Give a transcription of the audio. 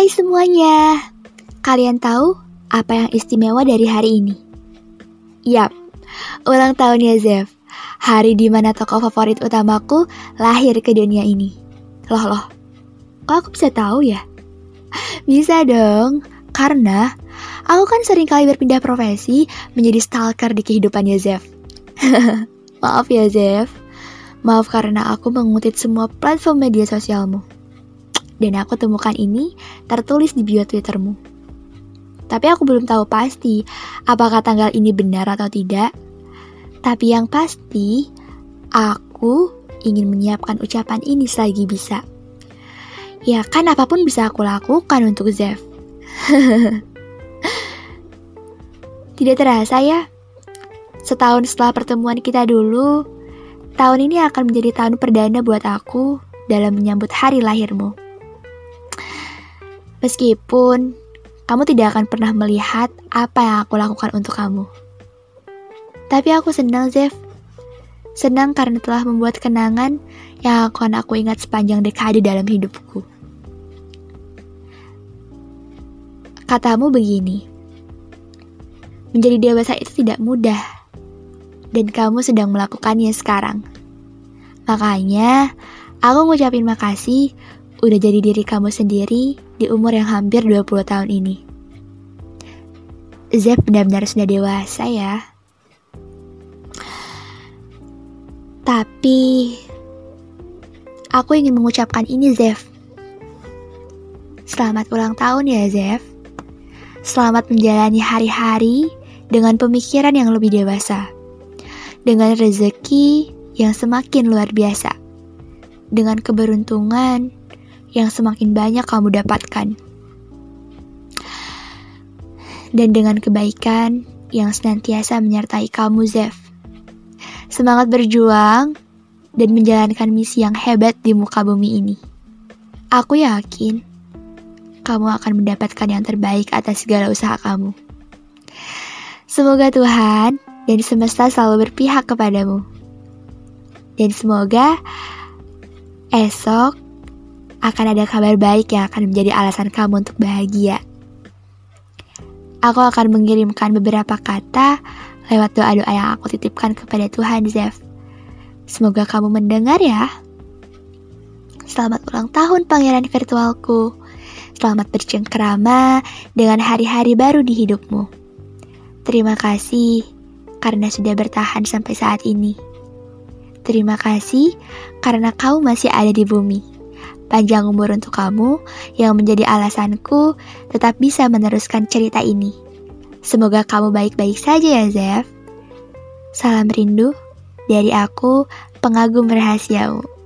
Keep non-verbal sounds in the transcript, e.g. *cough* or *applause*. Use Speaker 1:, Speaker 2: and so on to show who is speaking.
Speaker 1: Hai semuanya, kalian tahu apa yang istimewa dari hari ini? Yap, ulang tahun ya Zev. Hari di mana tokoh favorit utamaku lahir ke dunia ini. Loh loh, kok aku bisa tahu ya? Bisa dong, karena aku kan sering kali berpindah profesi menjadi stalker di kehidupannya Zev. *laughs* Maaf ya Zev, maaf karena aku mengutip semua platform media sosialmu dan aku temukan ini tertulis di bio Twittermu. Tapi aku belum tahu pasti apakah tanggal ini benar atau tidak. Tapi yang pasti, aku ingin menyiapkan ucapan ini selagi bisa. Ya kan apa pun bisa aku lakukan untuk Zev. *laughs* Tidak terasa ya, setahun setelah pertemuan kita dulu, tahun ini akan menjadi tahun perdana buat aku dalam menyambut hari lahirmu. Meskipun kamu tidak akan pernah melihat apa yang aku lakukan untuk kamu. Tapi aku senang, Zev. Senang karena telah membuat kenangan yang akan aku ingat sepanjang dekade dalam hidupku. Katamu begini, menjadi dewasa itu tidak mudah, dan kamu sedang melakukannya sekarang. Makanya, aku ngucapin makasih udah jadi diri kamu sendiri di umur yang hampir 20 tahun ini. Zep benar-benar sudah dewasa ya. Tapi aku ingin mengucapkan ini Zef. Selamat ulang tahun ya Zef. Selamat menjalani hari-hari dengan pemikiran yang lebih dewasa. Dengan rezeki yang semakin luar biasa. Dengan keberuntungan yang semakin banyak kamu dapatkan. Dan dengan kebaikan yang senantiasa menyertai kamu, Zev. Semangat berjuang dan menjalankan misi yang hebat di muka bumi ini. Aku yakin kamu akan mendapatkan yang terbaik atas segala usaha kamu. Semoga Tuhan dan semesta selalu berpihak kepadamu. Dan semoga esok akan ada kabar baik yang akan menjadi alasan kamu untuk bahagia. Aku akan mengirimkan beberapa kata lewat doa-doa yang aku titipkan kepada Tuhan, Zev. Semoga kamu mendengar ya. Selamat ulang tahun pangeran virtualku. Selamat bercengkerama dengan hari-hari baru di hidupmu. Terima kasih karena sudah bertahan sampai saat ini. Terima kasih karena kau masih ada di bumi panjang umur untuk kamu yang menjadi alasanku tetap bisa meneruskan cerita ini. Semoga kamu baik-baik saja ya, Zev. Salam rindu dari aku, pengagum rahasiamu.